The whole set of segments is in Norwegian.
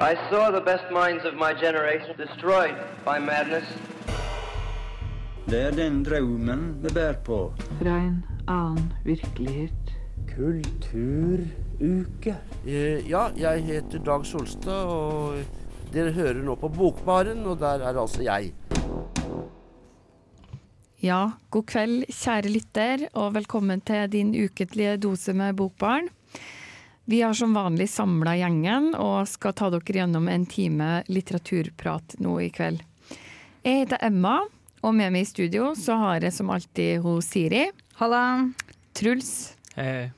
I saw the best minds of my generation destroyed by madness. Det er den drømmen vi bærer på. Fra en annen virkelighet. Kulturuke. Eh, Ja, jeg heter Dag Solstad, og dere hører nå på Bokbaren, og der er altså jeg. Ja, god kveld, kjære lytter, og velkommen til din ukentlige dose med Bokbarn. Vi har som vanlig samla gjengen og skal ta dere gjennom en time litteraturprat nå i kveld. Jeg heter Emma, og med meg i studio så har jeg som alltid hun Siri. Halla. Truls Hei.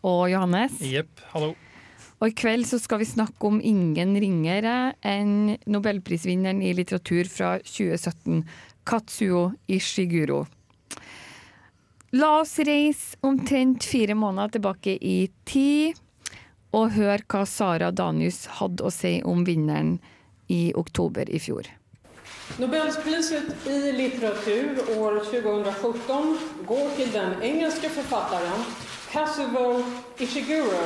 og Johannes. Jepp, hallo. Og i kveld så skal vi snakke om ingen ringere enn nobelprisvinneren i litteratur fra 2017, Katsuo Ishiguro. La oss reise omtrent fire måneder tilbake i tid, og høre hva Sara Danius hadde å si om vinneren i oktober i fjor. Nobelpriset i litteratur år 2017 går til den engelske forfatteren Kazuo Ishiguro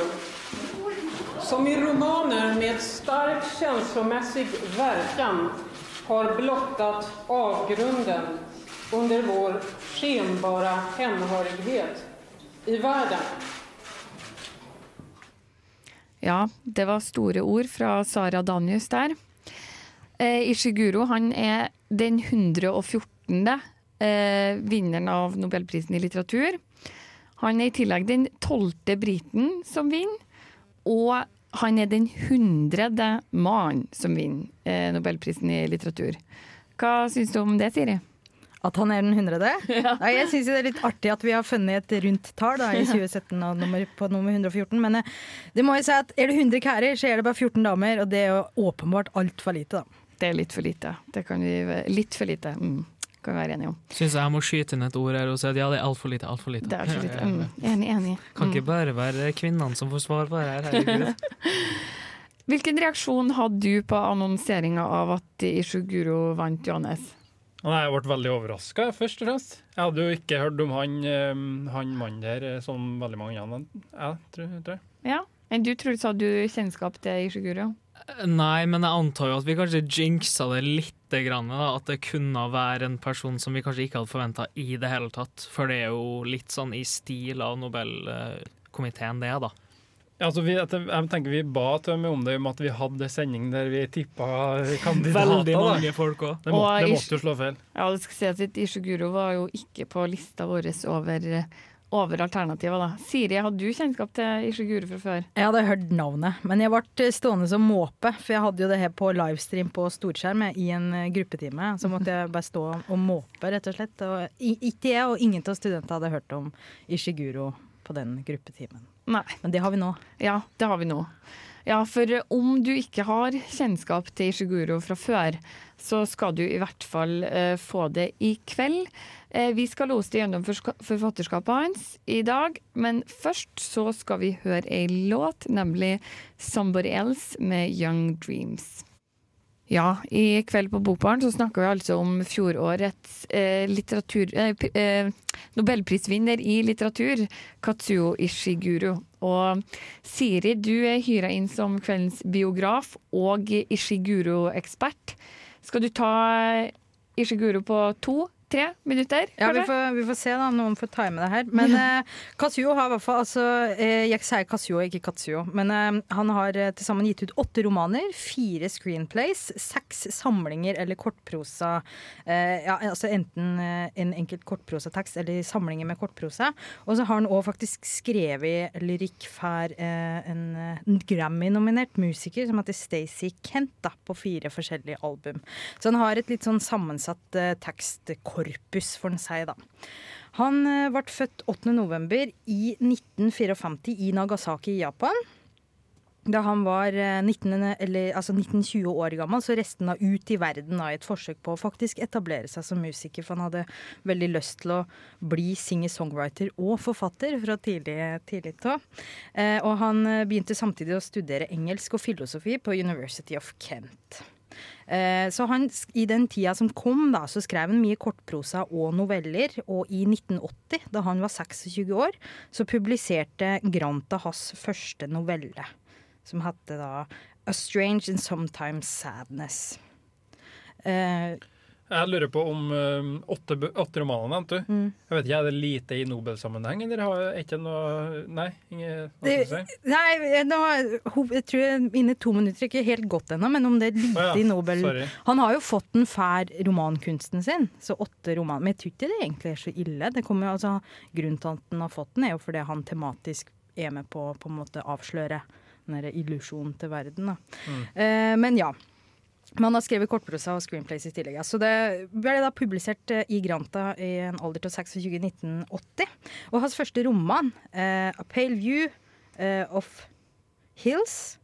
som i romaner med sterk følelsesmessig verkan har blottet avgrunden under vår skenbare henhørighet i världen. Ja, det var store ord fra Sara Danius der. Eh, Ishiguro han er den 114. Eh, vinneren av Nobelprisen i litteratur. Han er i tillegg den tolvte briten som vinner, og han er den hundrede mannen som vinner eh, Nobelprisen i litteratur. Hva syns du om det, Siri? At han er den hundrede? Ja. jeg syns det er litt artig at vi har funnet et rundt tall da, i 2017 og nummer, på nummer 114. Men eh, det må jeg si at er det 100 kærer, så er det bare 14 damer. Og det er jo åpenbart altfor lite, da. Det er litt for lite. Det kan vi, litt for lite. Mm, kan vi være enige om. Syns jeg må skyte inn et ord her og si at ja, det er altfor lite, altfor lite. Det er altfor lite. Mm, enig, enig. Kan Mm. ikke bare være kvinnene som får svar på det her, herregud. Hvilken reaksjon hadde du på annonseringa av at Ishiguro vant, Johannes? Nei, Jeg ble veldig overraska, først og fremst. Jeg hadde jo ikke hørt om han, eh, han mannen der eh, som veldig mange andre. Jeg tror, tror jeg. Ja. Men du, Truls, hadde du kjennskap til Ishiguro? Nei, men jeg antar jo at vi kanskje jinxa det lite grann, da. At det kunne være en person som vi kanskje ikke hadde forventa i det hele tatt. For det er jo litt sånn i stil av Nobelkomiteen, det, da. Altså vi, jeg tenker Vi ba Tømme om det om at vi hadde sending der vi tippa kandidater. Veldig mange folk òg. Det, må, det måtte jo slå feil. Ja, det skal si at Ishiguro var jo ikke på lista vår over, over alternativer, da. Siri, hadde du kjennskap til Ishiguro fra før? Jeg hadde hørt navnet, men jeg ble stående som måpe. For jeg hadde jo det her på livestream på storskjerm i en eh, gruppetime. Så måtte jeg bare stå og måpe, rett og slett. Og ikke jeg og ingen av studentene hadde hørt om Ishiguro på den gruppetimen. Nei. Men det har vi nå. Ja, det har vi nå. Ja, for om du ikke har kjennskap til Ishiguro fra før, så skal du i hvert fall uh, få det i kveld. Uh, vi skal lose det gjennom forfatterskapet hans i dag, men først så skal vi høre ei låt, nemlig 'Somebody Else' med 'Young Dreams'. Ja, i kveld på Bokbaren så snakker vi altså om fjorårets eh, litteratur... Eh, eh, Nobelprisvinner i litteratur, Katsuo Ishiguro. Og Siri, du er hyra inn som kveldens biograf og Ishiguro-ekspert. Skal du ta Ishiguro på to-tre minutter? Ja, vi får, vi får se, da. Noen får time det her. Men eh, Katsuo har i hvert fall altså, eh, Jeg sier Katsuo, ikke Katsuo. Men eh, han har eh, til sammen gitt ut åtte romaner, fire screenplays, seks samlinger eller kortprosa. Eh, ja, altså enten eh, en enkelt kortprosatekst eller samlinger med kortprosa. Og så har han òg faktisk skrevet lyrikk for en, Grammy-nominert musiker som heter Stacey Kent, da, på fire forskjellige album. Så han har et litt sånn sammensatt eh, tekstkorpus, får en si, da. Han eh, ble født 8. november i 1954 i Nagasaki i Japan. Da han var eh, 19, eller, altså 19-20 år gammel, så reiste han ut i verden da, i et forsøk på å faktisk etablere seg som musiker. For han hadde veldig lyst til å bli singer-songwriter og forfatter fra tidlig, tidlig av. Eh, og han eh, begynte samtidig å studere engelsk og filosofi på University of Kent. Eh, Så han, I den tida som kom, da, så skrev han mye kortprosa og noveller. Og i 1980, da han var 26 år, så publiserte Granta hans første novelle. som heter da A Strange and Sometimes Sadness. Eh, Jeg lurer på om um, åtte, åtte romaner nevnte du. Mm. Jeg vet ikke, Er det lite i Nobelsammenheng, eller har jeg ikke noe Nei? Ingen, det, si? nei, nå, jeg tror mine to minutter, ikke helt godt ennå, men om det er lite ja, i Nobel sorry. Han har jo fått den fær romankunsten sin, så åtte romaner. Men jeg tror ikke det egentlig er så ille. Det kommer altså, grunnen til at han har fått den, er jo fordi han tematisk er med på å avsløre den illusjonen til verden. Mm. Uh, men ja. Men han har skrevet kortprosa og screenplays i tillegg. Så det ble da publisert eh, i Granta i en alder til 26 i 1980. Og hans første roman, eh, 'A Pale View eh, of Hills',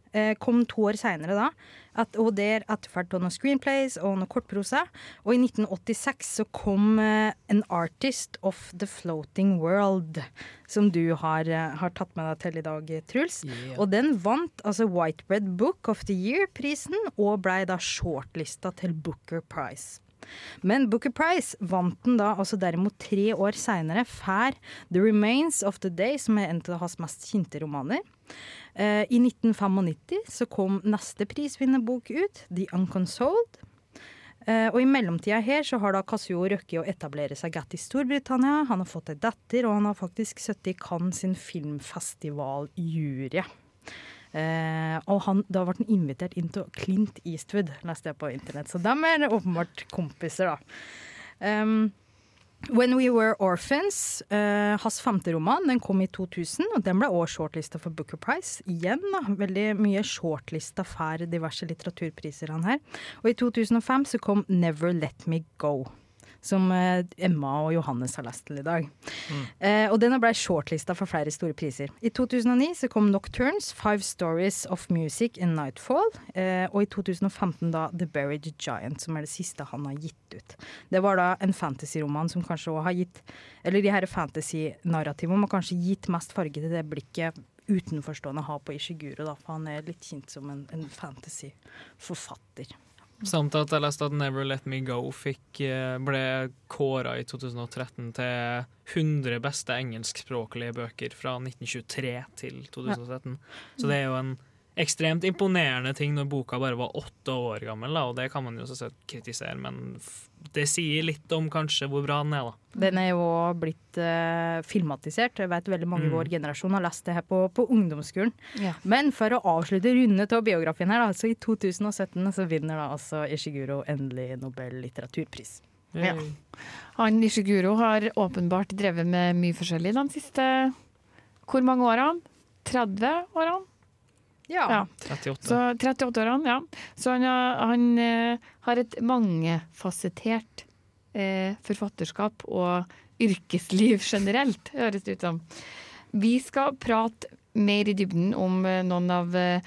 kom to år seinere da. At, og der etterfulgte noen screenplays og noen kortprosa. Og i 1986 så kom eh, 'An Artist of the Floating World', som du har, eh, har tatt med deg til i dag, Truls. Yeah. Og den vant altså Whitebread Book of the Year-prisen, og blei da shortlista til Booker Prize. Men Booker Prize vant den da altså derimot tre år seinere, før The Remains of the Day, som er en av hans mest kjente romaner. Eh, I 1995 så kom neste prisvinnerbok ut, The Unconsoled. Uh, og i mellomtida her så har da Casio røkket å etablere seg godt i Storbritannia. Han har fått ei datter, og han har faktisk sittet i Cannes sin filmfestivaljury. Eh, og han, da ble han invitert inn til Clint Eastwood, leste jeg på internett. Så de er åpenbart kompiser, da. Um, When We Were Orphans, uh, hans femte roman, den kom i 2000, og den ble også shortlista for Booker Prize. Igjen da, veldig mye shortlista for diverse litteraturpriser, han her. Og i 2005 så kom Never Let Me Go. Som eh, Emma og Johannes har lest til i dag. Eh, og den ble shortlista for flere store priser. I 2009 så kom Nocturnes, Five Stories of Music in Nightfall. Eh, og i 2015 da The Buried Giant, som er det siste han har gitt ut. Det var da en fantasyroman som kanskje også har gitt Eller de her fantasy-narrativene har kanskje gitt mest farge til det blikket utenforstående har på Ishiguro, da, for han er litt kjent som en, en fantasy-forfatter. Samt at jeg leste at Never Let Me Go fikk, eh, ble kåra i 2013 til 100 beste engelskspråklige bøker fra 1923 til 2013. Så det er jo en ekstremt imponerende ting når boka bare var åtte år gammel, da, og det kan man jo selvsagt kritisere, men det sier litt om kanskje hvor bra den er, da. Den er jo blitt uh, filmatisert. Jeg vet veldig mange i Mm. vår generasjon har lest det her på, på ungdomsskolen. Ja. Men for å avslutte runde av biografien her, altså i 2017 så vinner da altså Ishiguro endelig Nobel litteraturpris. Ja. Han Ishiguro har åpenbart drevet med mye forskjellig de siste hvor mange årene? 30 årene? Ja. Ja. 38. Så 38 årene, ja. Så han, har- han eh, har et mangefasettert eh, forfatterskap og yrkesliv generelt, høres det ut som. Vi skal prate mer i dybden om eh, noen av eh,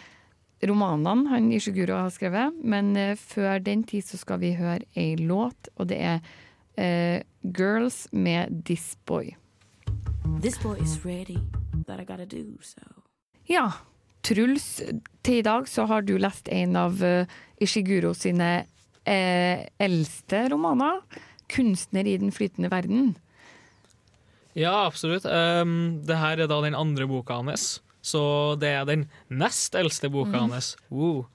romanene han Ishiguro har skrevet, men før den tid så skal vi høre ei låt, og det er eh, 'Girls' med 'This Boy'. This boy is ready, but I gotta do so. Ja, Truls, til i dag så har du lest en av eh, Ishiguro sine eh, eldste romaner. 'Kunstner i den flytende verden'. Ja, absolutt. Um, det her er da den andre boka hans. Så det er den nest eldste boka mm. hans. Wow.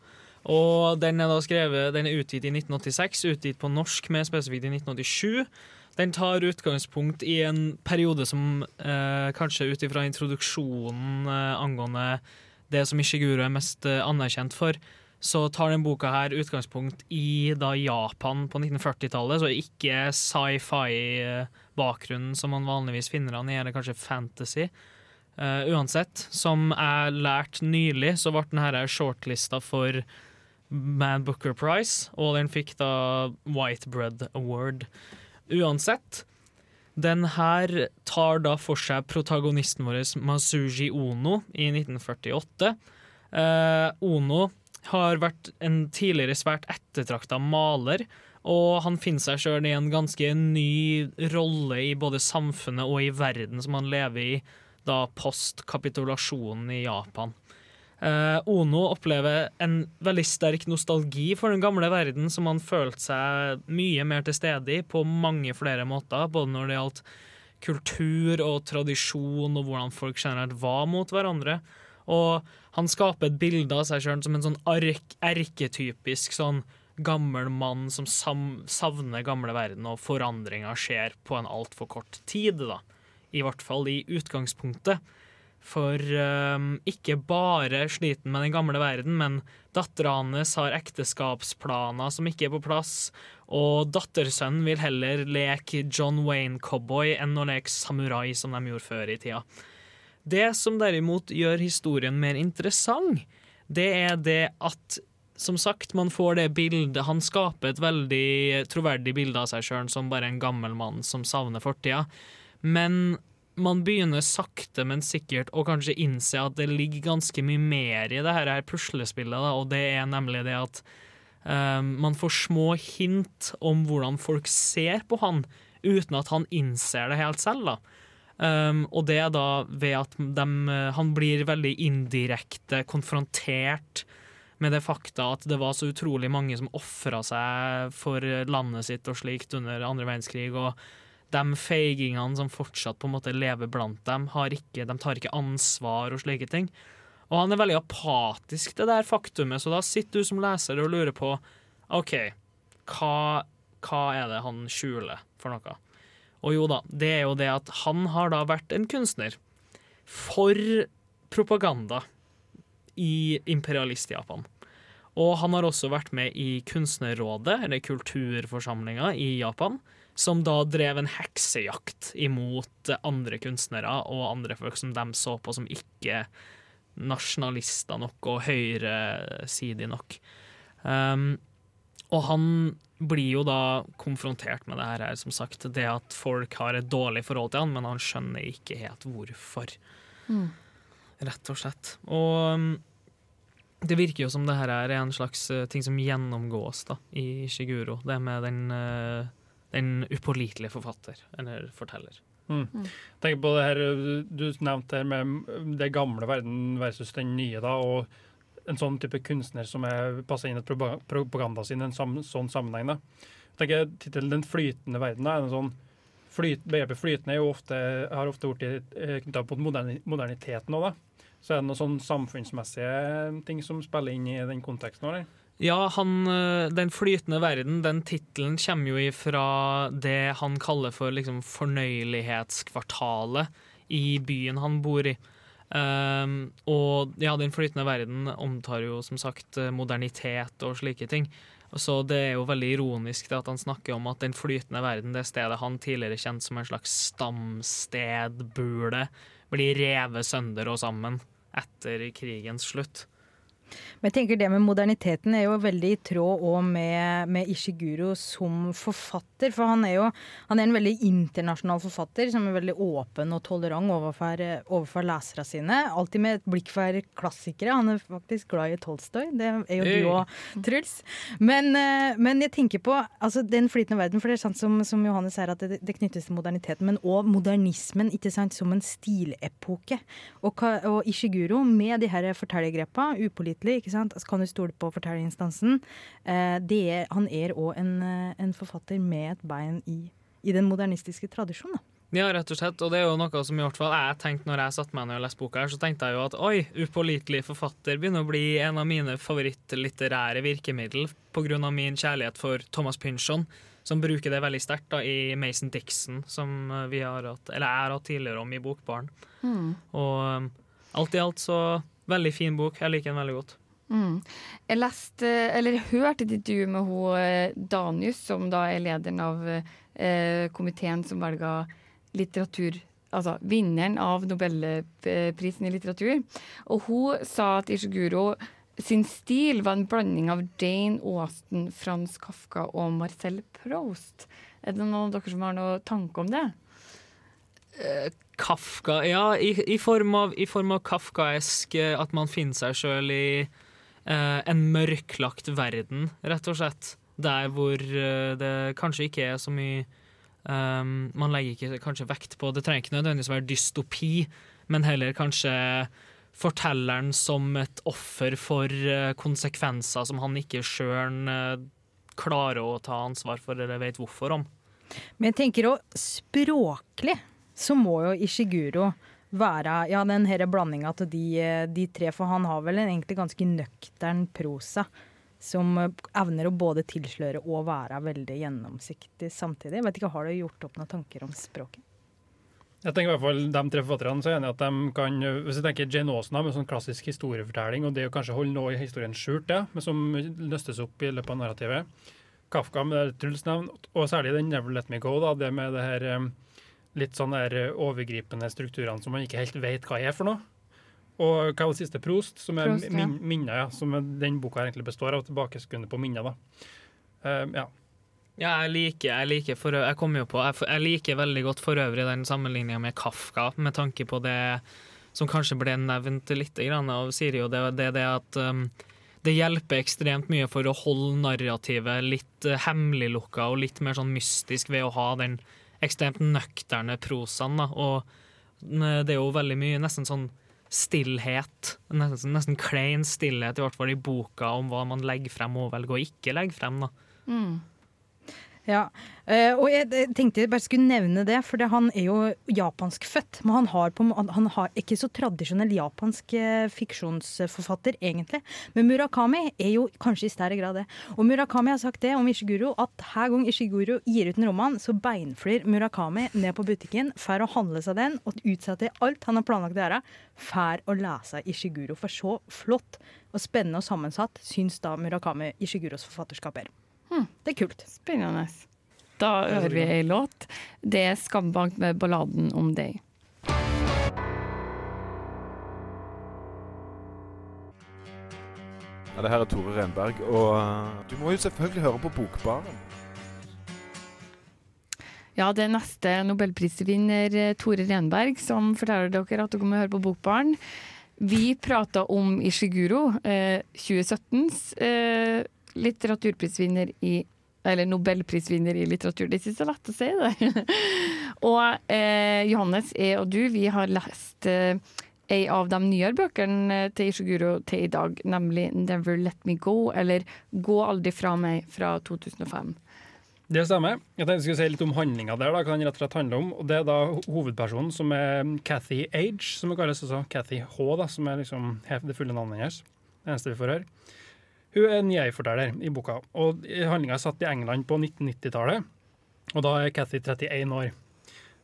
Og den er da skrevet, den er utgitt i 1986, utgitt på norsk med spesifikt i 1987. Den tar utgangspunkt i en periode som eh, kanskje ut ifra introduksjonen eh, angående det som Ishiguro er mest eh, anerkjent for, så tar den boka her utgangspunkt i da Japan på 1940-tallet, så ikke sci-fi-bakgrunnen som man vanligvis finner han i, eller kanskje fantasy. Uh, uansett, som jeg lærte nylig, så ble denne shortlista for Man Booker Prize, og den fikk da White Bread Award. Uansett, den her tar da for seg protagonisten vår, Masuji Ono, i 1948. Eh, ono har vært en tidligere svært ettertrakta maler, og han finner seg sjøl i en ganske ny rolle i både samfunnet og i verden som han lever i da postkapitulasjonen i Japan. Eh, Ono opplever en veldig sterk nostalgi for den gamle verden, som han følte seg mye mer til stede i på mange flere måter, både når det gjaldt kultur og tradisjon, og hvordan folk generelt var mot hverandre. Og han skaper et bilde av seg sjøl som en sånn ark, erketypisk sånn gammel mann som savner gamle verden, og forandringa skjer på en altfor kort tid, da. I hvert fall i utgangspunktet. For um, ikke bare sliten med den gamle verden, men dattera hans har ekteskapsplaner som ikke er på plass, og dattersønnen vil heller leke John Wayne-cowboy enn å leke samurai, som de gjorde før i tida. Det som derimot gjør historien mer interessant, det er det at som sagt, man får det bildet Han skaper et veldig troverdig bilde av seg sjøl som bare en gammel mann som savner fortida. Men man begynner sakte, men sikkert å kanskje innse at det ligger ganske mye mer i det her puslespillet, da, og det er nemlig det at uh, man får små hint om hvordan folk ser på han, uten at han innser det helt selv. da. Um, og det er da ved at de, han blir veldig indirekte konfrontert med det fakta at det var så utrolig mange som ofra seg for landet sitt og slikt under andre verdenskrig. og de feigingene som fortsatt på en måte lever blant dem, ikke, de tar ikke ansvar og slike ting. Og han er veldig apatisk til det der faktumet, så da sitter du som leser og lurer på OK, hva, hva er det han skjuler for noe? Og jo da, det er jo det at han har da vært en kunstner for propaganda i imperialist-Japan. Og han har også vært med i Kunstnerrådet, eller Kulturforsamlinga i Japan, som da drev en heksejakt imot andre kunstnere og andre folk som de så på som ikke nasjonalister nok og høyresidig nok. Um, og han blir jo da konfrontert med det her, som sagt. Det at folk har et dårlig forhold til han, men han skjønner ikke helt hvorfor. Mm. Rett og slett. Og um, det virker jo som det her er en slags uh, ting som gjennomgås da, i Shiguro. Det med den, uh, den upålitelige forfatter, eller forteller. Mm. Tenk på det her, Du nevnte her med det gamle verden versus den nye. da, og En sånn type kunstner som er, passer inn i propaganda sin i en sam, sånn sammenheng. da. Tenker Tittelen 'Den flytende verden' da, er en sånn flyt, begrepet flytende er jo ofte, har ofte blitt knytta mot moderni, moderniteten òg. Så er det noen sånn samfunnsmessige ting som spiller inn i den konteksten? Eller? Ja, han, Den flytende verden, den tittelen kommer jo ifra det han kaller for liksom fornøyelighetskvartalet i byen han bor i. Um, og ja, Den flytende verden omtar jo som sagt modernitet og slike ting. Så det er jo veldig ironisk det at han snakker om at den flytende verden, det stedet han tidligere kjent som en slags stamstedbule, blir revet sønder og sammen etter krigens slutt. Men jeg tenker det med moderniteten er jo veldig i tråd òg med, med, Ishiguro som forfatter. For han er jo han er en veldig internasjonal forfatter som er veldig åpen og tolerant overfor, overfor leserne sine. Alltid med et blikk for klassikere. Han er faktisk glad i Tolstoy. Det er jo du òg, Truls. Men, eh, men, jeg tenker på altså, den flytende verden, for det er sant som, som Johannes sier, at det, det, knyttes til moderniteten, men òg modernismen ikke sant, som en stilepoke. Og, og Ishiguro med de her fortellergrepene, upålitelig ikke sant? Altså, kan du stole på fortellerinstansen? Eh, er, han er òg en, eh, en, forfatter med et bein i, i den modernistiske tradisjonen. Ja, rett og slett. Og det er jo noe som i hvert fall jeg tenkte når jeg satte meg ned og leste boka her, så tenkte jeg jo at oi, upålitelig forfatter begynner å bli en av mine favorittlitterære virkemiddel pga. min kjærlighet for Thomas Pynchon, som bruker det veldig sterkt i Mason Dixon, som vi har hatt, eller jeg har hatt tidligere om i Bokbaren. Mm. Og alt i alt så Veldig fin bok. Jeg liker den veldig godt. Mm. Jeg leste, eller hørte et intervju med hun eh, Danius, som da er lederen av eh, komiteen som velger litteratur Altså vinneren av nobelprisen i litteratur. Og hun sa at Ishiguro sin stil var en blanding av Jane Austen, Frans Kafka og Marcel Proust. Er det noen av dere som har noen tanke om det? Eh, Kafka Ja, i, i, form av, i, form av, kafkaesk eh, at man finner seg sjøl i eh, en mørklagt verden, rett og slett. Der hvor eh, det kanskje ikke er så mye um, Man legger ikke kanskje vekt på Det trenger ikke nødvendigvis være dystopi, men heller kanskje fortelleren som et offer for uh, konsekvenser som han ikke sjøl klarer å ta ansvar for eller vet hvorfor om. Men jeg tenker òg språklig så må jo Ishiguro være ja, den her blandinga av de, eh, de tre, for han har vel en egentlig ganske nøktern prosa. Som eh, evner å både tilsløre og være veldig gjennomsiktig samtidig. Jeg vet ikke, Har du gjort opp noen tanker om språket? Jeg tenker i hvert fall De tre forfatterne så er enig at de kan Hvis jeg tenker Jane Austen har med sånn klassisk historiefortelling, og det å kanskje holde noe i historien skjult, det, men som nøstes opp i løpet av narrativet. Kafka med Truls navn, og særlig den 'Never Let Me Go', da, det med det her eh, litt sånn der eh, overgripende strukturene som man ikke helt vet hva er for noe. Og hva var det siste? Prost, som er Prost, ja. min, minner, ja. Som er, den boka egentlig består av. Tilbakeskuende på minner, da. Uh, ja. Ja, jeg liker, jeg liker for, jeg kommer jo på, jeg, jeg liker veldig godt for øvrig den sammenligninga med Kafka, med tanke på det som kanskje ble nevnt litt grann av Siri, og det er det, det at um, det hjelper ekstremt mye for å holde narrativet litt uh, hemmeliglukka og litt mer sånn mystisk ved å ha den ekstremt nøkterne prosaen. Da. Og det er jo veldig mye nesten sånn stillhet, nesten, nesten klein stillhet, i hvert fall i boka, om hva man legger frem og velger å ikke legge frem. Da. Mm. Ja, eh, og jeg, tenkte jeg bare skulle nevne det, for han er jo japanskfødt. Men han har, på, han har ikke så tradisjonell japansk eh, fiksjonsforfatter, egentlig. Men Murakami er jo kanskje i større grad det. Og Murakami har sagt det om Ishiguro, at hver gang Ishiguro gir ut en roman, så beinflyr Murakami ned på butikken for å handle seg den, og utsetter alt han har planlagt å gjøre, for å lese Ishiguro. For så flott og spennende og sammensatt syns da Murakami Ishiguros forfatterskap er. Det er kult. Spennende. Da hører vi ei låt. Det er Skambank med balladen om deg. Ja, det her er Tore Renberg, og uh, du må jo selvfølgelig høre på Bokbaren. Ja, det er neste nobelprisvinner eh, Tore Renberg som forteller dere at dere må høre på Bokbaren. Vi prata om Ishiguro, eh, 2017s eh, litteraturprisvinner i eller nobelprisvinner i litteratur. Det synes jeg er lett å si det. og eh, Johannes, jeg og du, vi har lest eh, ei av de nyere bøkene til Ishiguro til i dag, nemlig 'Never Let Me Go', eller 'Gå aldri fra meg' fra 2005. Det stemmer. Jeg tenkte jeg skulle si litt om handlinga der. da, hva den rett og slett handler om. Og Det er da hovedpersonen, som er Cathy Age, som det kalles også. Cathy H, da, som er liksom det fulle navnet hennes. Det eneste vi får høre. Hun er en jeg-forteller i boka. og Handlinga er satt i England på 1990-tallet. Og da er Cathy 31 år.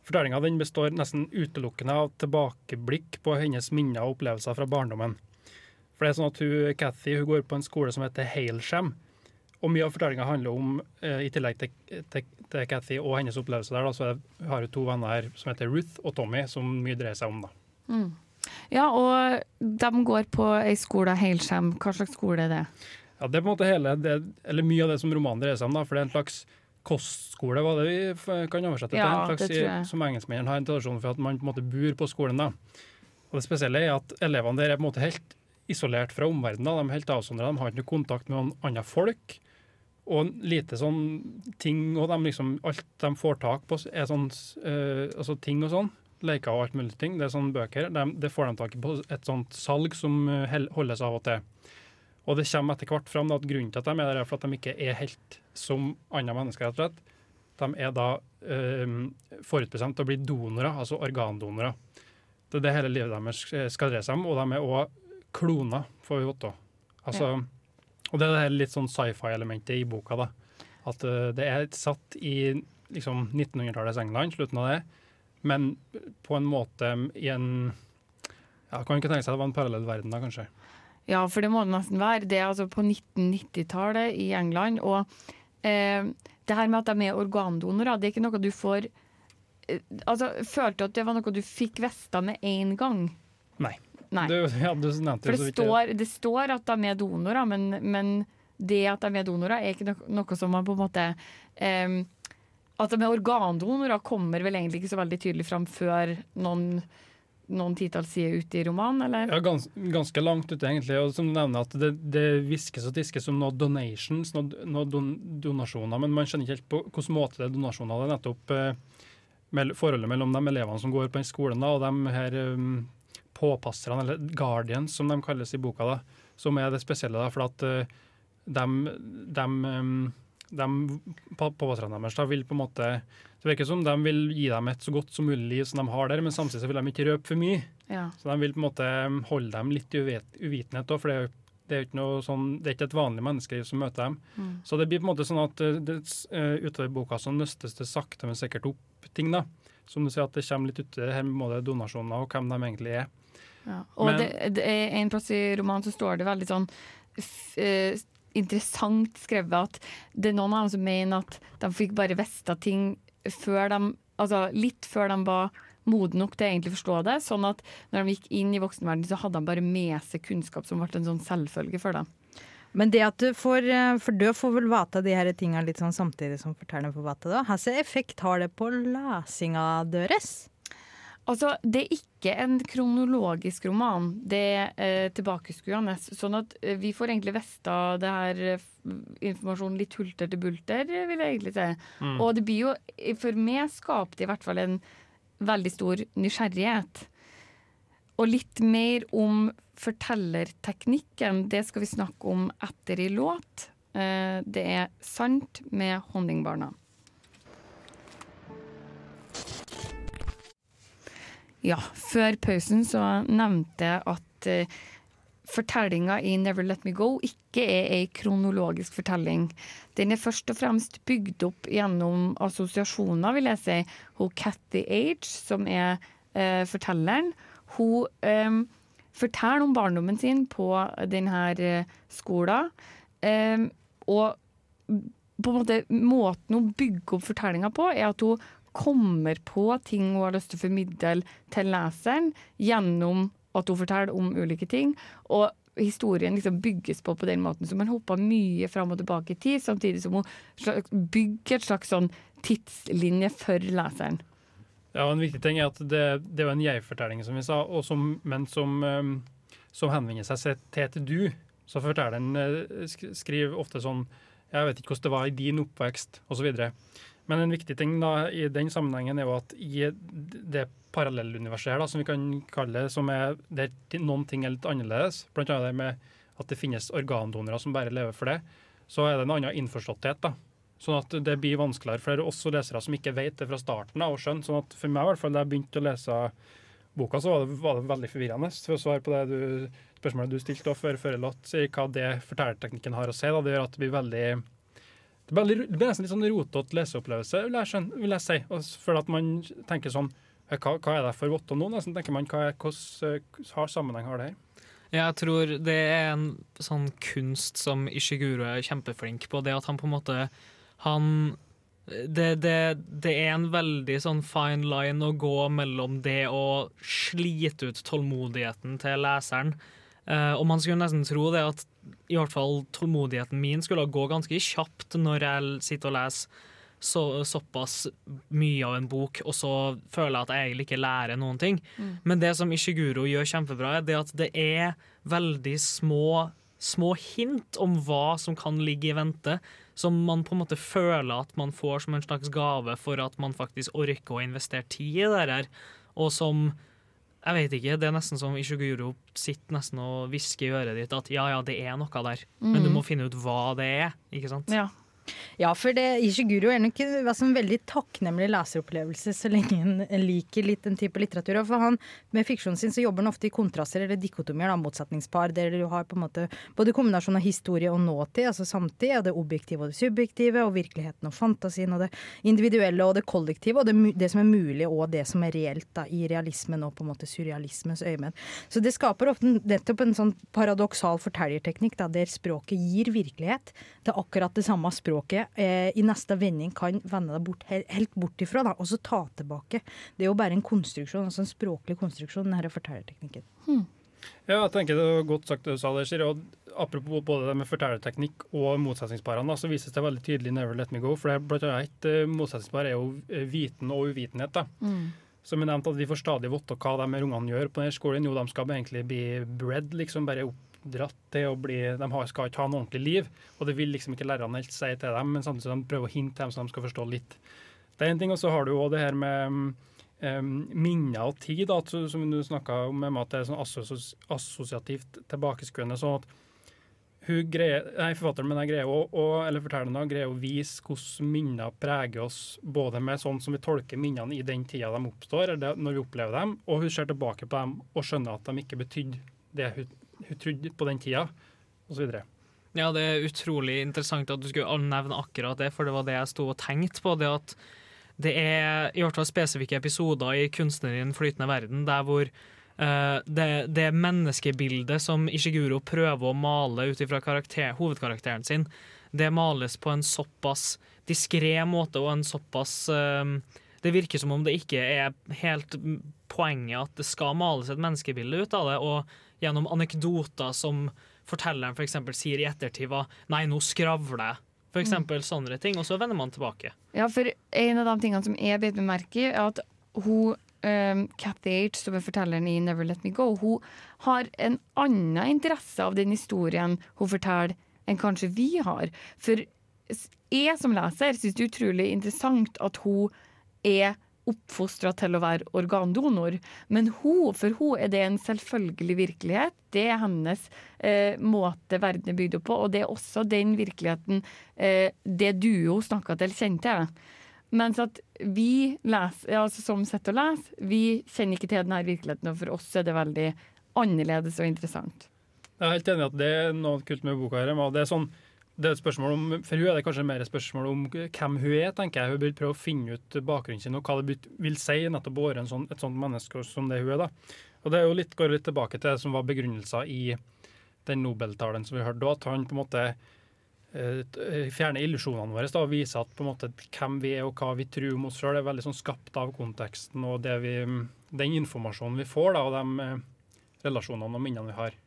Fortellinga består nesten utelukkende av tilbakeblikk på hennes minner og opplevelser fra barndommen. For det er sånn at hun, Cathy hun går på en skole som heter Hailsham. Og mye av fortellinga handler om, eh, i tillegg til, til, til Cathy og hennes opplevelser der, da, så har hun to venner her som heter Ruth og Tommy, som mye dreier seg om. da. Mm. Ja, og de går på ei skole, Heilskjem. Hva slags skole er det? Ja, Det er på en måte hele, det, eller mye av det som romanen dreier seg om, da, for det er en slags kostskole, hva det vi kan oversette til. Ja, en slags, det tror jeg. Som engelskmennene har en tradisjon for at man på en måte bor på skolen. da. Og Det spesielle er at elevene der er på en måte helt isolert fra omverdenen. De er helt avsondra, de har ikke noe kontakt med noen andre folk. Og lite sånn ting, og de liksom, alt de får tak på, er sånn øh, altså ting og sånn. Leker og alt mulig ting. Det er sånne bøker. Det, det får de tak i på et sånt salg som eh, holdes av og til. Og det kommer etter hvert fram at grunnen til at de er der, er for at de ikke er helt som andre mennesker. rett og slett. De er da øh, forutbestemt til å bli donorer, altså organdonorer. Det er det hele livet deres skal dreie seg om, og de er òg kloner, får vi vite. Altså, Og det er det hele litt sånn sci-fi-elementet i boka. da. At øh, det er satt i liksom 1900-tallets England, slutten av det, men på en måte i en ja, Kan ikke tenke seg at det var en parallell verden da, kanskje. Ja, for det må det nesten være. Det er altså på 1990-tallet i England. Og eh, det her med at de er organdonorer, det er ikke noe du får eh, Altså, Følte du at det var noe du fikk vite med en gang? Nei. Nei. Du, ja, nevnte For det står, det står at de er donorer, men, men det at de er donorer, er ikke noe, noe som man på en måte eh, At med er organdonorer, kommer vel egentlig ikke så veldig tydelig fram før noen, noen titalls sider ute i romanen, eller? Ja, gans, ganske langt ute, egentlig. Og som du nevner, at det, det hviskes og tiskes om noe donations, noe, noe don, donasjoner, men man skjønner ikke helt på hvilken måte det er donasjoner. Det er nettopp eh, forholdet mellom de elevene som går på den skolen, da, og de her um, påpasserne, eller guardians, som de kalles i boka, da, som er det spesielle. da, for at uh, de, de um, de på, deres da, vil på en måte Det virker som de vil gi dem et så godt som mulig liv som de har der, men samtidig så vil de ikke røpe for mye. Ja. Så de vil på en måte holde dem litt i uvet, uvitenhet, òg, for det er, jo- det er ikke sånn, det er ikke et vanlig menneskeliv som møter dem. Mm. Så det blir på en måte sånn at eh, det, eh, utover boka så nøstes det sakte, men sikkert opp ting. da. Som du sier, at det kommer litt uti her med både donasjoner og hvem de egentlig er. Ja. Og Men- det, det er en plass i romanen så står det veldig sånn eh, interessant skrevet at det er noen av dem som mener at de fikk bare vite ting før de Altså litt før de var moden nok til å forstå det. Sånn at når de gikk inn i voksenverdenen, så hadde de bare med seg kunnskap som ble en sånn selvfølge for dem. Men det at du får eh, For du får vel vite de her tinga litt sånn samtidig som fortelleren får vite det. Hvilken effekt har det på lesinga deres? Altså, det er ikke en kronologisk roman. Det er eh, tilbakeskuende. Sånn at eh, vi får egentlig vite det her eh, informasjonen litt hulter til bulter, vil jeg egentlig si. Mm. Og det blir jo, for meg skapte det i hvert fall en veldig stor nysgjerrighet. Og litt mer om fortellerteknikken, det skal vi snakke om etter i låt. Eh, det er Sant med Honningbarna. Ja, før pausen så nevnte jeg at uh, fortellinga i Never Let Me Go ikke er ei kronologisk fortelling. Den er først og fremst bygd opp gjennom assosiasjoner, vil jeg si. Hun Cathy Age, som er uh, fortelleren, hun eh, forteller om barndommen sin på denne skolen. Eh, og på en måte måten hun bygger opp fortellinga på, er at hun kommer på ting hun har lyst til å formidle til leseren gjennom at hun forteller om ulike ting. Og historien liksom bygges på på den måten. Så man hopper mye fram og tilbake i tid, samtidig som hun bygger et slags sånn tidslinje for leseren. Ja, En viktig ting er at det, det er en jeg-fortelling, som vi sa, som, men som, um, som henvender seg til til du. Så fortelleren uh, sk skriver ofte sånn Jeg vet ikke hvordan det var i din oppvekst, osv. Men en viktig ting da i den sammenhengen er jo at i det parallelluniverset som vi kan kalle det, som er der noen ting er litt annerledes, annet det med at det finnes organdonorer som bare lever for det, så er det en annen innforståtthet. da. Sånn at det blir vanskeligere for også lesere som ikke vet det fra starten av, å skjønne. Sånn at for meg, i hvert fall, da jeg begynte å lese boka, så var det, var det veldig forvirrende. For å svare på det du, spørsmålet du stilte før før sier hva det fortellerteknikken har å si. Da. Det gjør at det blir veldig det blir, det blir nesten litt sånn rotete leseopplevelse, vil jeg, skjønne, vil jeg si. Og For at man tenker sånn hva, hva er det for vått nå? Nesten tenker man, hva Hvordan har sammenheng har det her? Jeg tror det er en sånn kunst som Ishiguro er kjempeflink på. Det at han på en måte Han det, det, det er en veldig sånn fine line å gå mellom det å slite ut tålmodigheten til leseren. Eh, og man skulle nesten tro det at i hvert fall tålmodigheten min skulle gå ganske kjapt når jeg sitter og leser så, såpass mye av en bok, og så føler jeg at jeg egentlig ikke lærer noen ting. Mm. Men det som Ishiguro gjør kjempebra, er det at det er veldig små, små hint om hva som kan ligge i vente, som man på en måte føler at man får som en slags gave for at man faktisk orker å investere tid i det her. Og som jeg vet ikke, Det er nesten som Ishiguro sitter nesten og hvisker i øret ditt at ja, ja, det er noe der, men du Mm. må finne ut hva det er. ikke sant? Ja. Ja, for det, Ishiguro er nok en altså, veldig takknemlig leseropplevelse så lenge en liker litt den type litteratur. Og For han, Med fiksjonen sin så jobber han ofte i kontraster eller dikotomier, da, motsetningspar, der du har på en måte både kombinasjon av historie og nåtid, altså samtid, og det objektive og det subjektive, og virkeligheten og fantasien, og det individuelle og det kollektive, og det, det som er mulig og det som er reelt da, i realismen og på en måte surrealismens øyemed. Så det skaper ofte nettopp en sånn paradoksal fortellerteknikk, da, der språket gir virkelighet. Er akkurat det samme språket eh, i neste vending kan vende deg bort, helt bort ifra, da, og så ta tilbake. Det er jo bare en konstruksjon, altså en språklig konstruksjon, denne fortellerteknikken. Ja, jeg tenker det var godt sagt det du sa der, Siri. Og apropos både det med fortellerteknikk og motsetningsparene, så vises det veldig tydelig i Never Let Me Go. For det er blant annet et eh, motsetningspar er jo eh, viten og uvitenhet. da. Mm. Som jeg nevnte, at Vi får stadig vite hva de ungene gjør på denne skolen. Jo, de skal egentlig bli bred, liksom bare oppdratt til å bli De skal ikke ha noe ordentlig liv, og det vil liksom ikke lærerne helt si til dem, men samtidig de prøver å hinte dem så de skal forstå litt. Det er en ting, og så har du jo det her med um, minner og tid, da, som du snakka om, med at det er sånn assos assosiativt tilbakeskuende. sånn at hun greier, nei, forfatteren men jeg greier å, å, eller fortelleren greier å vise hvordan minner preger oss, både med sånn som vi tolker minnene i den tida de oppstår, eller når vi opplever dem, og hun ser tilbake på dem og skjønner at de ikke betydde det hun, hun trodde på den tida, osv. Ja, det er utrolig interessant at du skulle nevne akkurat det, for det var det jeg sto og tenkte på. Det at det er i hvert fall spesifikke episoder i kunstneren flytende verden' der hvor Uh, det, det, menneskebildet som Ishiguro prøver å male ut ifra hovedkarakteren sin, det males på en såpass diskré måte og en såpass uh, Det virker som om det ikke er helt poenget at det skal males et menneskebilde ut av det, og gjennom anekdoter som fortelleren. For sier i ettertid var 'nei, nå skravler jeg'. For mm. eksempel mm. sånne ting, og så vender man tilbake. Ja, for en av de tingene som jeg bet meg merke i, er at hun um, Cathy H, som er fortelleren i Never Let Me Go, hun har en annen interesse av den historien hun forteller, enn kanskje vi har. For jeg som leser syns det er utrolig interessant at hun er oppfostra til å være organdonor. Men hun, for hun er det en selvfølgelig virkelighet. Det er hennes eh, måte verden er bygd opp på, og det er også den virkeligheten eh, det duo snakka til, kjente til. Mens at vi leser, altså som sitter og leser, vi kjenner ikke til denne virkeligheten, og for oss er det veldig annerledes og interessant. Jeg er helt enig i at det er noe kult med boka. her. Det er, sånn, det er et spørsmål om, For hun er det kanskje mer et spørsmål om hvem hun er, tenker jeg. Hun vil prøve å finne ut bakgrunnen sin og hva det vil si nettopp å være sånn, et sånt menneske som det hun er. da. Og Det litt, går litt tilbake til det som var begrunnelsen i den Nobeltalen som vi hørte da, at han på en måte Eh, fjerne illusjonene våre da, og viser at på en måte hvem vi er og hva vi tror om oss sjøl, er veldig sånn skapt av konteksten og vi, den informasjonen vi får, da, og de eh, relasjonene og minnene vi har.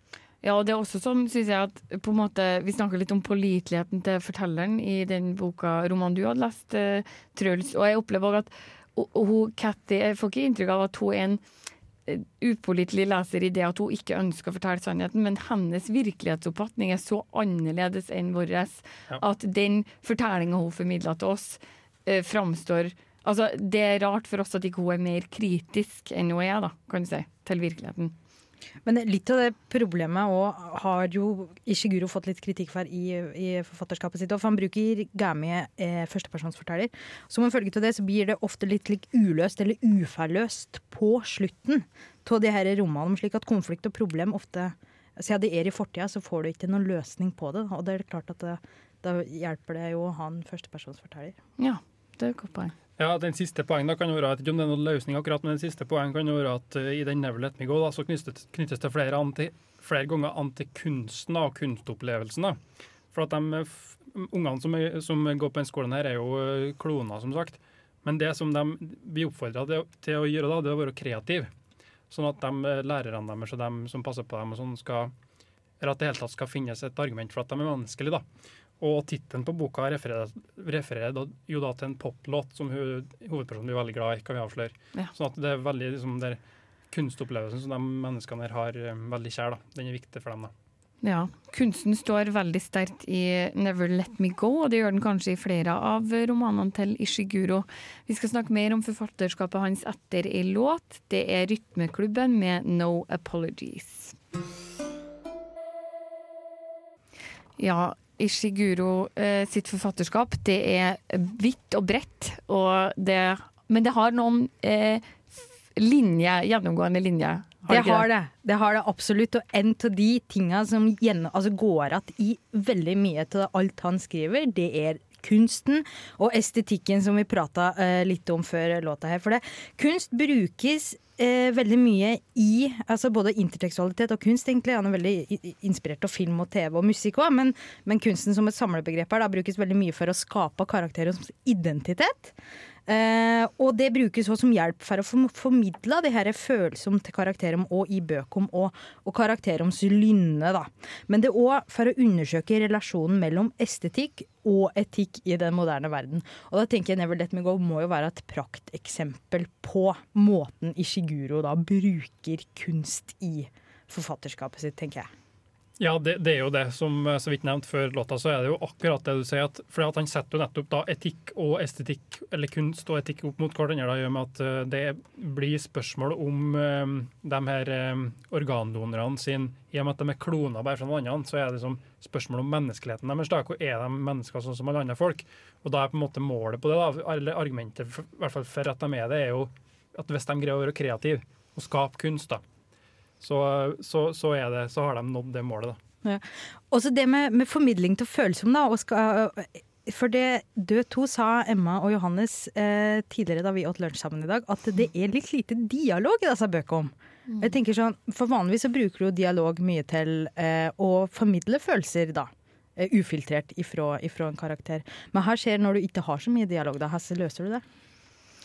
Ja, og det er også sånn, synes jeg, at på en måte, Vi snakker litt om påliteligheten til fortelleren i den boka, romanen du hadde lest, uh, Truls. Og jeg opplever at hun, Cathy, Jeg får ikke inntrykk av at hun er en upålitelig leser i det at hun ikke ønsker å fortelle sannheten, men hennes virkelighetsoppfatning er så annerledes enn vår ja. at den fortellinga hun formidler til oss, eh, framstår Altså, det er rart for oss at ikke hun er mer kritisk enn hun er, da, kan du si, til virkeligheten. Men litt av det problemet òg har jo Ishiguro fått litt kritikk for i, i forfatterskapet sitt. For han bruker gamie eh, førstepersonsforteller. Som en følge av det så blir det ofte litt, litt uløst eller uferløst på slutten av de her romanene. Slik at konflikt og problem ofte Siden det er i fortida, så får du ikke noen løsning på det. Og det er klart at det, da hjelper det jo å ha en førstepersonsforteller. Ja, det er et godt poeng. Ja, den siste poengen da kan være, Jeg vet ikke om det er noen løsning akkurat, men den siste poengen kan være at uh, i den Never Let Me Go da, så knyttes, knyttes det flere, anti, flere, ganger an til kunsten og kunstopplevelsen. da. For at de ungene som, som, går på den skolen her, er jo uh, kloner, som sagt. Men det som de blir oppfordra til, å gjøre, da, det er å være kreativ. Sånn at de eh, lærerne deres og de som passer på dem, og sånn skal, eller at det hele tatt skal finnes et argument for at de er menneskelige. da. Og tittelen på boka refererer, refererer, jo da til en poplåt som hovedpersonen blir veldig glad i, kan vi avsløre. Ja. Sånn at det er veldig liksom, der kunstopplevelsen som de menneskene her har, eh, veldig kjær. da. Den er viktig for dem. da. Ja, kunsten står veldig sterkt i 'Never Let Me Go', og det gjør den kanskje i flere av romanene til Ishiguro. Vi skal snakke mer om forfatterskapet hans etter ei låt. Det er Rytmeklubben med 'No Apologies'. Ja, Ishiguro eh, sitt forfatterskap, det er hvitt og bredt, og det, men det har noen eh, linje, gjennomgående linjer. Har det, det har det. Det har det absolutt. Og en av de tinga som gjennom, altså går igjen i veldig mye av alt han skriver, det er kunsten og estetikken som vi prata eh, litt om før låta her. For det, kunst brukes eh, veldig mye i altså både intertekstualitet og kunst, egentlig. Han er veldig inspirert av film og TV og musikk òg, men, men, kunsten som et samlebegrep her da, brukes veldig mye for å skape karakterer som identitet. Eh, og det brukes også som hjelp for å formidle de her følelsene til om og i bøkene og, og karakteroms lynne. Da. Men det er òg for å undersøke relasjonen mellom estetikk og etikk i den moderne verden. Og da tenker jeg Never Let Me Go må jo være et prakteksempel på måten Ishiguro da bruker kunst i forfatterskapet sitt, tenker jeg. Ja, det, det er jo det. Som eh, så vidt nevnt før låta, så er det jo akkurat det du sier. At, for at han setter jo nettopp da etikk og estetikk, eller kunst og etikk opp mot hverandre, gjør med at eh, det blir spørsmål om um, de her um, organdonorene sin I og med at de er kloner bare fra noen andre, så er det liksom spørsmål om menneskeligheten deres. Hvor er de mennesker sånn som alle andre folk? Og da er på en måte målet på det, da, eller argumentet for, i hvert fall for at de er det, er jo at hvis de greier å være kreative og skape kunst, da, så, så, så, er det, så har de nådd det målet, da. Ja. Også det med, med formidling til følsom, da. Og skal, for det død to sa Emma og Johannes eh, tidligere da vi åt lunsj sammen i dag, at det er litt lite dialog i disse bøkene. Mm. Jeg tenker sånn, For vanligvis så bruker du dialog mye til eh, å formidle følelser, da. Eh, ufiltrert ifra, ifra en karakter. Men her skjer når du ikke har så mye dialog, da. Hvordan løser du det?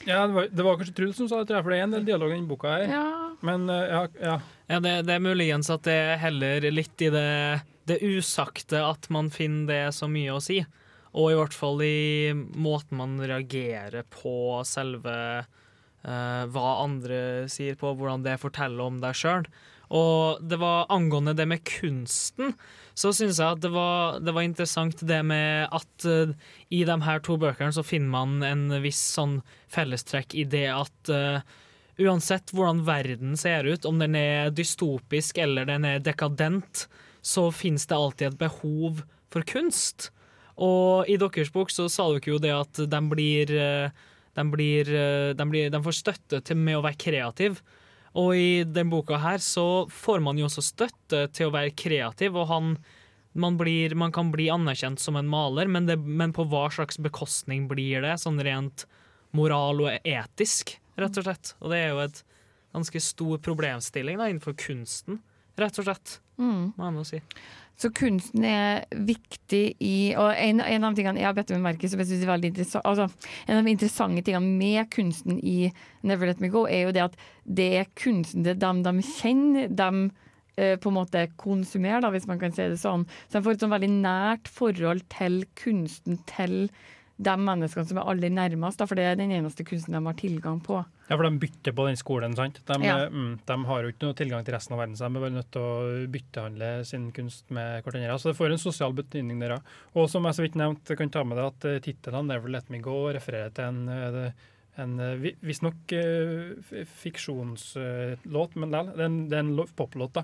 Ja, det var, det var kanskje Truls som sa det, tror jeg, for det er en del dialog i denne boka her. Ja. Men uh, ja, ja. Ja, det, det er muligens at det er heller litt i det, det usagte at man finner det så mye å si. Og i hvert fall i måten man reagerer på selve uh, hva andre sier på, hvordan det forteller om deg sjøl. Og det var angående det med kunsten, så syns jeg at det var, det var, interessant det med at uh, i de her to bøkene så finner man en viss sånn fellestrekk i det at uh, uansett hvordan verden ser ut, om den er dystopisk eller den er dekadent, så finnes det alltid et behov for kunst. Og i deres bok så sa dere jo det at de blir, de, blir, de, blir, de får støtte til med å være kreativ. Og i den boka her så får man jo også støtte til å være kreativ, og han, man, blir, man kan bli anerkjent som en maler, men, det, men, på hva slags bekostning blir det, sånn rent moral og etisk, rett og slett. Og det er jo et ganske stor problemstilling da, innenfor kunsten, rett og slett, Mm. må jeg nå si. Så kunsten er viktig i Og en, en av tingene jeg har bedt om merke som jeg synes er veldig interessant altså, En av de interessante tingene med kunsten i Never Let Me Go, er jo det at det er kunsten det er dem de kjenner, de eh, på en måte konsumerer, da, hvis man kan si det sånn. Så de får et sånn veldig nært forhold til kunsten, til de menneskene som er aller nærmest, da, for det er den eneste kunsten de har tilgang på. Ja, for de bytter på den skolen, sant? De, Ja. mm, de har jo ikke noe tilgang til resten av verden, så de er bare nødt til å byttehandle sin kunst med hverandre. Så det får en sosial betydning der òg. Og som jeg så vidt nevnte, kan ta med deg at uh, tittelen 'Never Let Me Go' refererer til en, eh, en uh, visstnok uh, fiksjonslåt, men. Det er en, det er en poplåt da,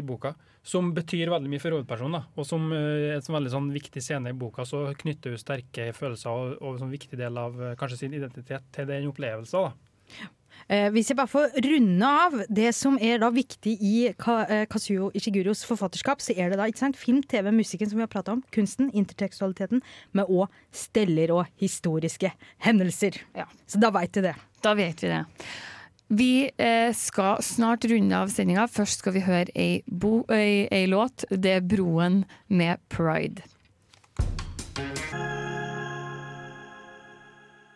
i boka. Som betyr veldig mye for hovedpersonen. Og som uh, et sånn veldig sånn viktig scene i boka, så knytter hun sterke følelser og, og en sånn viktig del av uh, kanskje sin identitet til den opplevelsen. da. Eh, hvis jeg bare får runde av det som er da viktig i Ka eh, Kazuo Ishiguros forfatterskap, så er det da ikke sant, film, TV, musikken som vi har prata om, kunsten, intertekstualiteten, med òg steller og historiske hendelser. Så da veit vi det. Da vet vi det. Vi eh, skal snart runde av sendinga. Først skal vi høre ei, bo, ei, ei låt. Det er 'Broen' med Pride.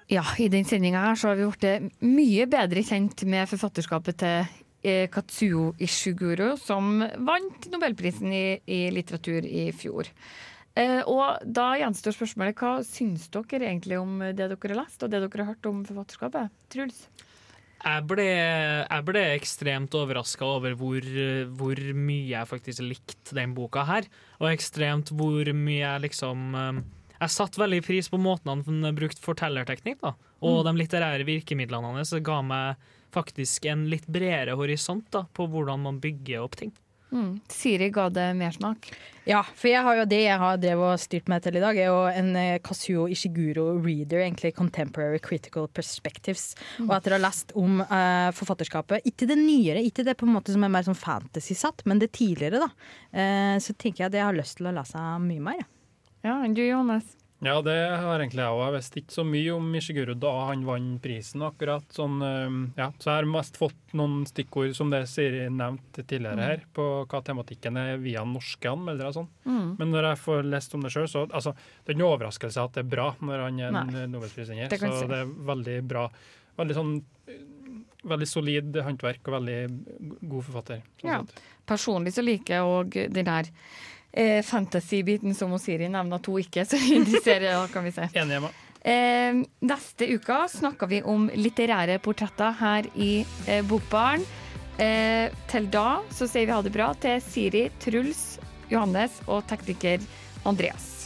Ja, i den sendinga her så har vi blitt mye bedre kjent med forfatterskapet til eh, Katsuo Ishiguro, som vant nobelprisen i, i litteratur i fjor. Eh, og da gjenstår spørsmålet hva syns dere egentlig om det dere har lest, og det dere har hørt om forfatterskapet? Truls? Jeg ble, jeg ble ekstremt overraska over hvor, hvor mye jeg faktisk likte den boka her. Og ekstremt hvor mye jeg liksom eh, Jeg satte veldig pris på måten han brukte fortellerteknikk da. Og Mm. de litterære virkemidlene hans ga meg faktisk en litt bredere horisont da, på hvordan man bygger opp ting. Mm. Siri ga det mersmak. Ja, for jeg har jo det jeg har drevet og styrt meg til i dag, er jo en Kasuo Kazuo Ishiguro reader, egentlig Contemporary Critical Perspectives. Mm. Og etter å ha lest om uh, forfatterskapet, ikke det nyere, ikke det på en måte som er mer sånn fantasy-satt, men det tidligere, da, Uh, så tenker jeg at jeg har lyst til å lese mye mer. Ja, du, Johannes? Ja, det har egentlig jeg òg. Jeg visste ikke så mye om Ishiguro da han vant prisen, akkurat. Sånn, ja. Så jeg har mest fått noen stikkord, som det Siri nevnte tidligere Mm. her, på hva tematikken er via norske anmeldere og sånn. Mm. Men når jeg får lest om det sjøl, så altså, det er ingen overraskelse at det er bra når han er en nobelprisvinner. Så si. det er veldig bra. Veldig sånn Veldig solid håndverk og veldig god forfatter. sånn Ja. Personlig så liker jeg òg den her eh, fantasy-biten som Siri nevner hun ikke så interesserer i, kan vi se. Enig, Emma. Eh, neste uke snakker vi om litterære portretter her i eh, Bokbaren. Eh, til da så sier vi ha det bra til Siri, Truls, Johannes og tekniker Andreas.